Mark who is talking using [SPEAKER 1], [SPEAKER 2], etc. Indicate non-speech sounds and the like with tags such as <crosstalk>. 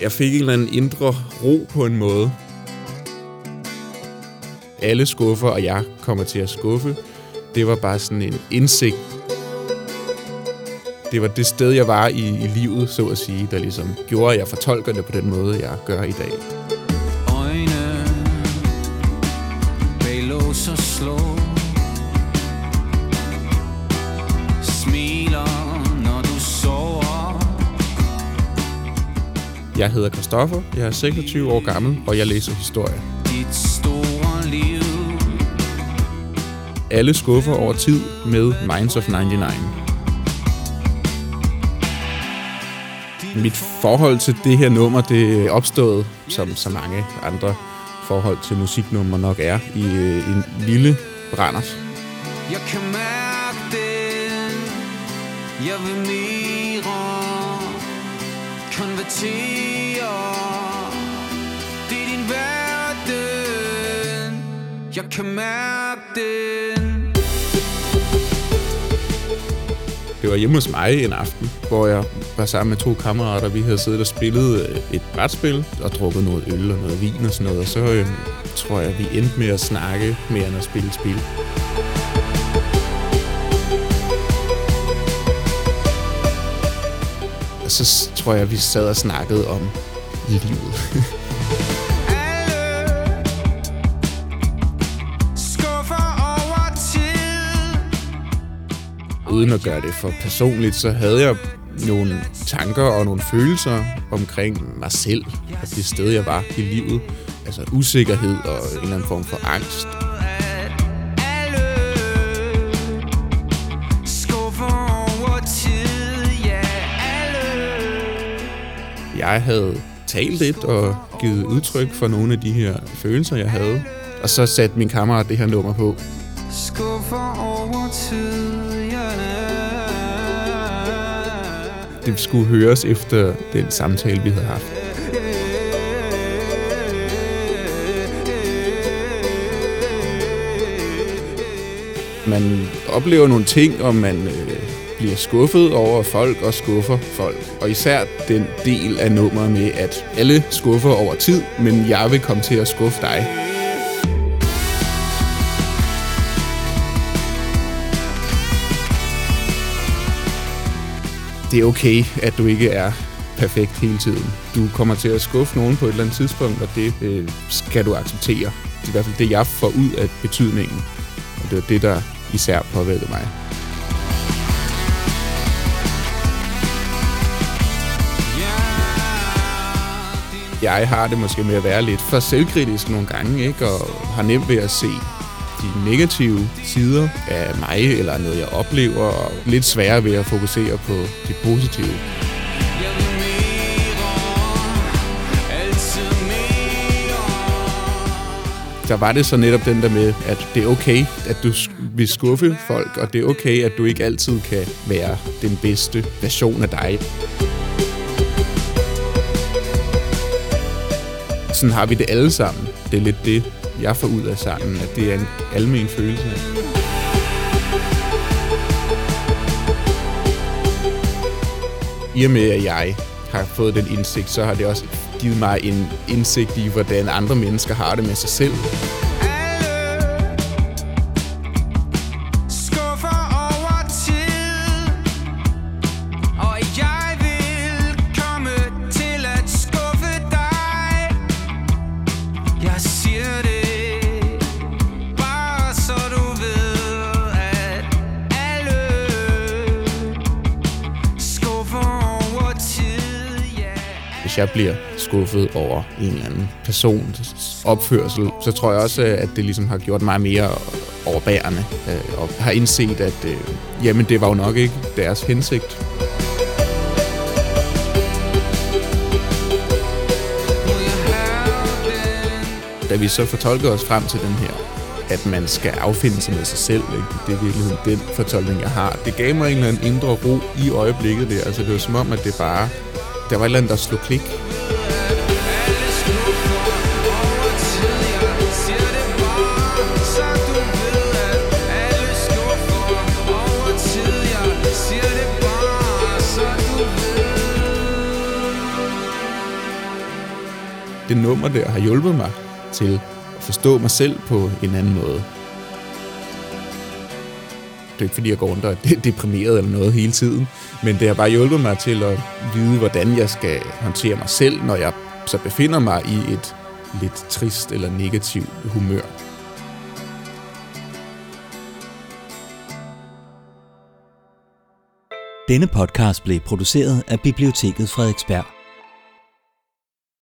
[SPEAKER 1] Jeg fik en eller anden indre ro på en måde. Alle skuffer, og jeg kommer til at skuffe. Det var bare sådan en indsigt. Det var det sted, jeg var i, i livet, så at sige, der ligesom gjorde, at jeg fortolker det på den måde, jeg gør i dag.
[SPEAKER 2] Øjne bag lås og slår.
[SPEAKER 1] Jeg hedder Christoffer, jeg er 26 år gammel, og jeg læser historie.
[SPEAKER 2] Dit store liv
[SPEAKER 1] Alle skuffer over tid med Minds of 99. Mit forhold til det her nummer, det opstået, som så mange andre forhold til musiknummer nok er, i øh, en lille brænders.
[SPEAKER 2] Jeg kan mærke det Jeg vil mere konverterer Det er din verden Jeg kan mærke den
[SPEAKER 1] Det var hjemme hos mig en aften, hvor jeg var sammen med to kammerater. Vi havde siddet og spillet øh, et brætspil og drukket noget øl og noget vin og sådan noget. Og så øh, tror jeg, vi endte med at snakke mere end at spille spil. Og så tror jeg, vi sad og snakkede om livet. <laughs> Uden at gøre det for personligt, så havde jeg nogle tanker og nogle følelser omkring mig selv og det sted, jeg var i livet. Altså usikkerhed og en eller anden form for angst. Jeg havde talt lidt og givet udtryk for nogle af de her følelser, jeg havde. Og så satte min kammerat det her nummer på.
[SPEAKER 2] Skuffer over tid ja.
[SPEAKER 1] Det skulle høres efter den samtale, vi havde haft. Man oplever nogle ting, og man øh, bliver skuffet over folk og skuffer folk. Og især den del af nummeret med, at alle skuffer over tid, men jeg vil komme til at skuffe dig. det er okay, at du ikke er perfekt hele tiden. Du kommer til at skuffe nogen på et eller andet tidspunkt, og det øh, skal du acceptere. Det er i hvert fald det, jeg får ud af betydningen. Og det var det, der især påvirkede mig. Jeg har det måske med at være lidt for selvkritisk nogle gange, ikke? og har nemt ved at se de negative sider af mig, eller noget, jeg oplever, og lidt sværere ved at fokusere på det positive. Der var det så netop den der med, at det er okay, at du vil skuffe folk, og det er okay, at du ikke altid kan være den bedste version af dig. Sådan har vi det alle sammen. Det er lidt det, jeg får ud af sangen, at det er en almen følelse. I og med, at jeg har fået den indsigt, så har det også givet mig en indsigt i, hvordan andre mennesker har det med sig selv. Hvis jeg bliver skuffet over en eller anden persons opførsel, så tror jeg også, at det ligesom har gjort mig mere overbærende. Øh, og har indset, at øh, jamen, det var jo nok ikke deres hensigt. Da vi så fortolkede os frem til den her, at man skal affinde sig med sig selv, ikke? det er i virkeligheden den fortolkning, jeg har. Det gav mig en eller anden indre ro i øjeblikket der. Altså, det var som om, at det bare... Der var et eller andet, der slog klik. Det nummer der har hjulpet mig til at forstå mig selv på en anden måde. Det er ikke fordi, jeg går rundt og er deprimeret eller noget hele tiden, men det har bare hjulpet mig til at vide, hvordan jeg skal håndtere mig selv, når jeg så befinder mig i et lidt trist eller negativt humør.
[SPEAKER 3] Denne podcast blev produceret af Biblioteket Frederiksberg.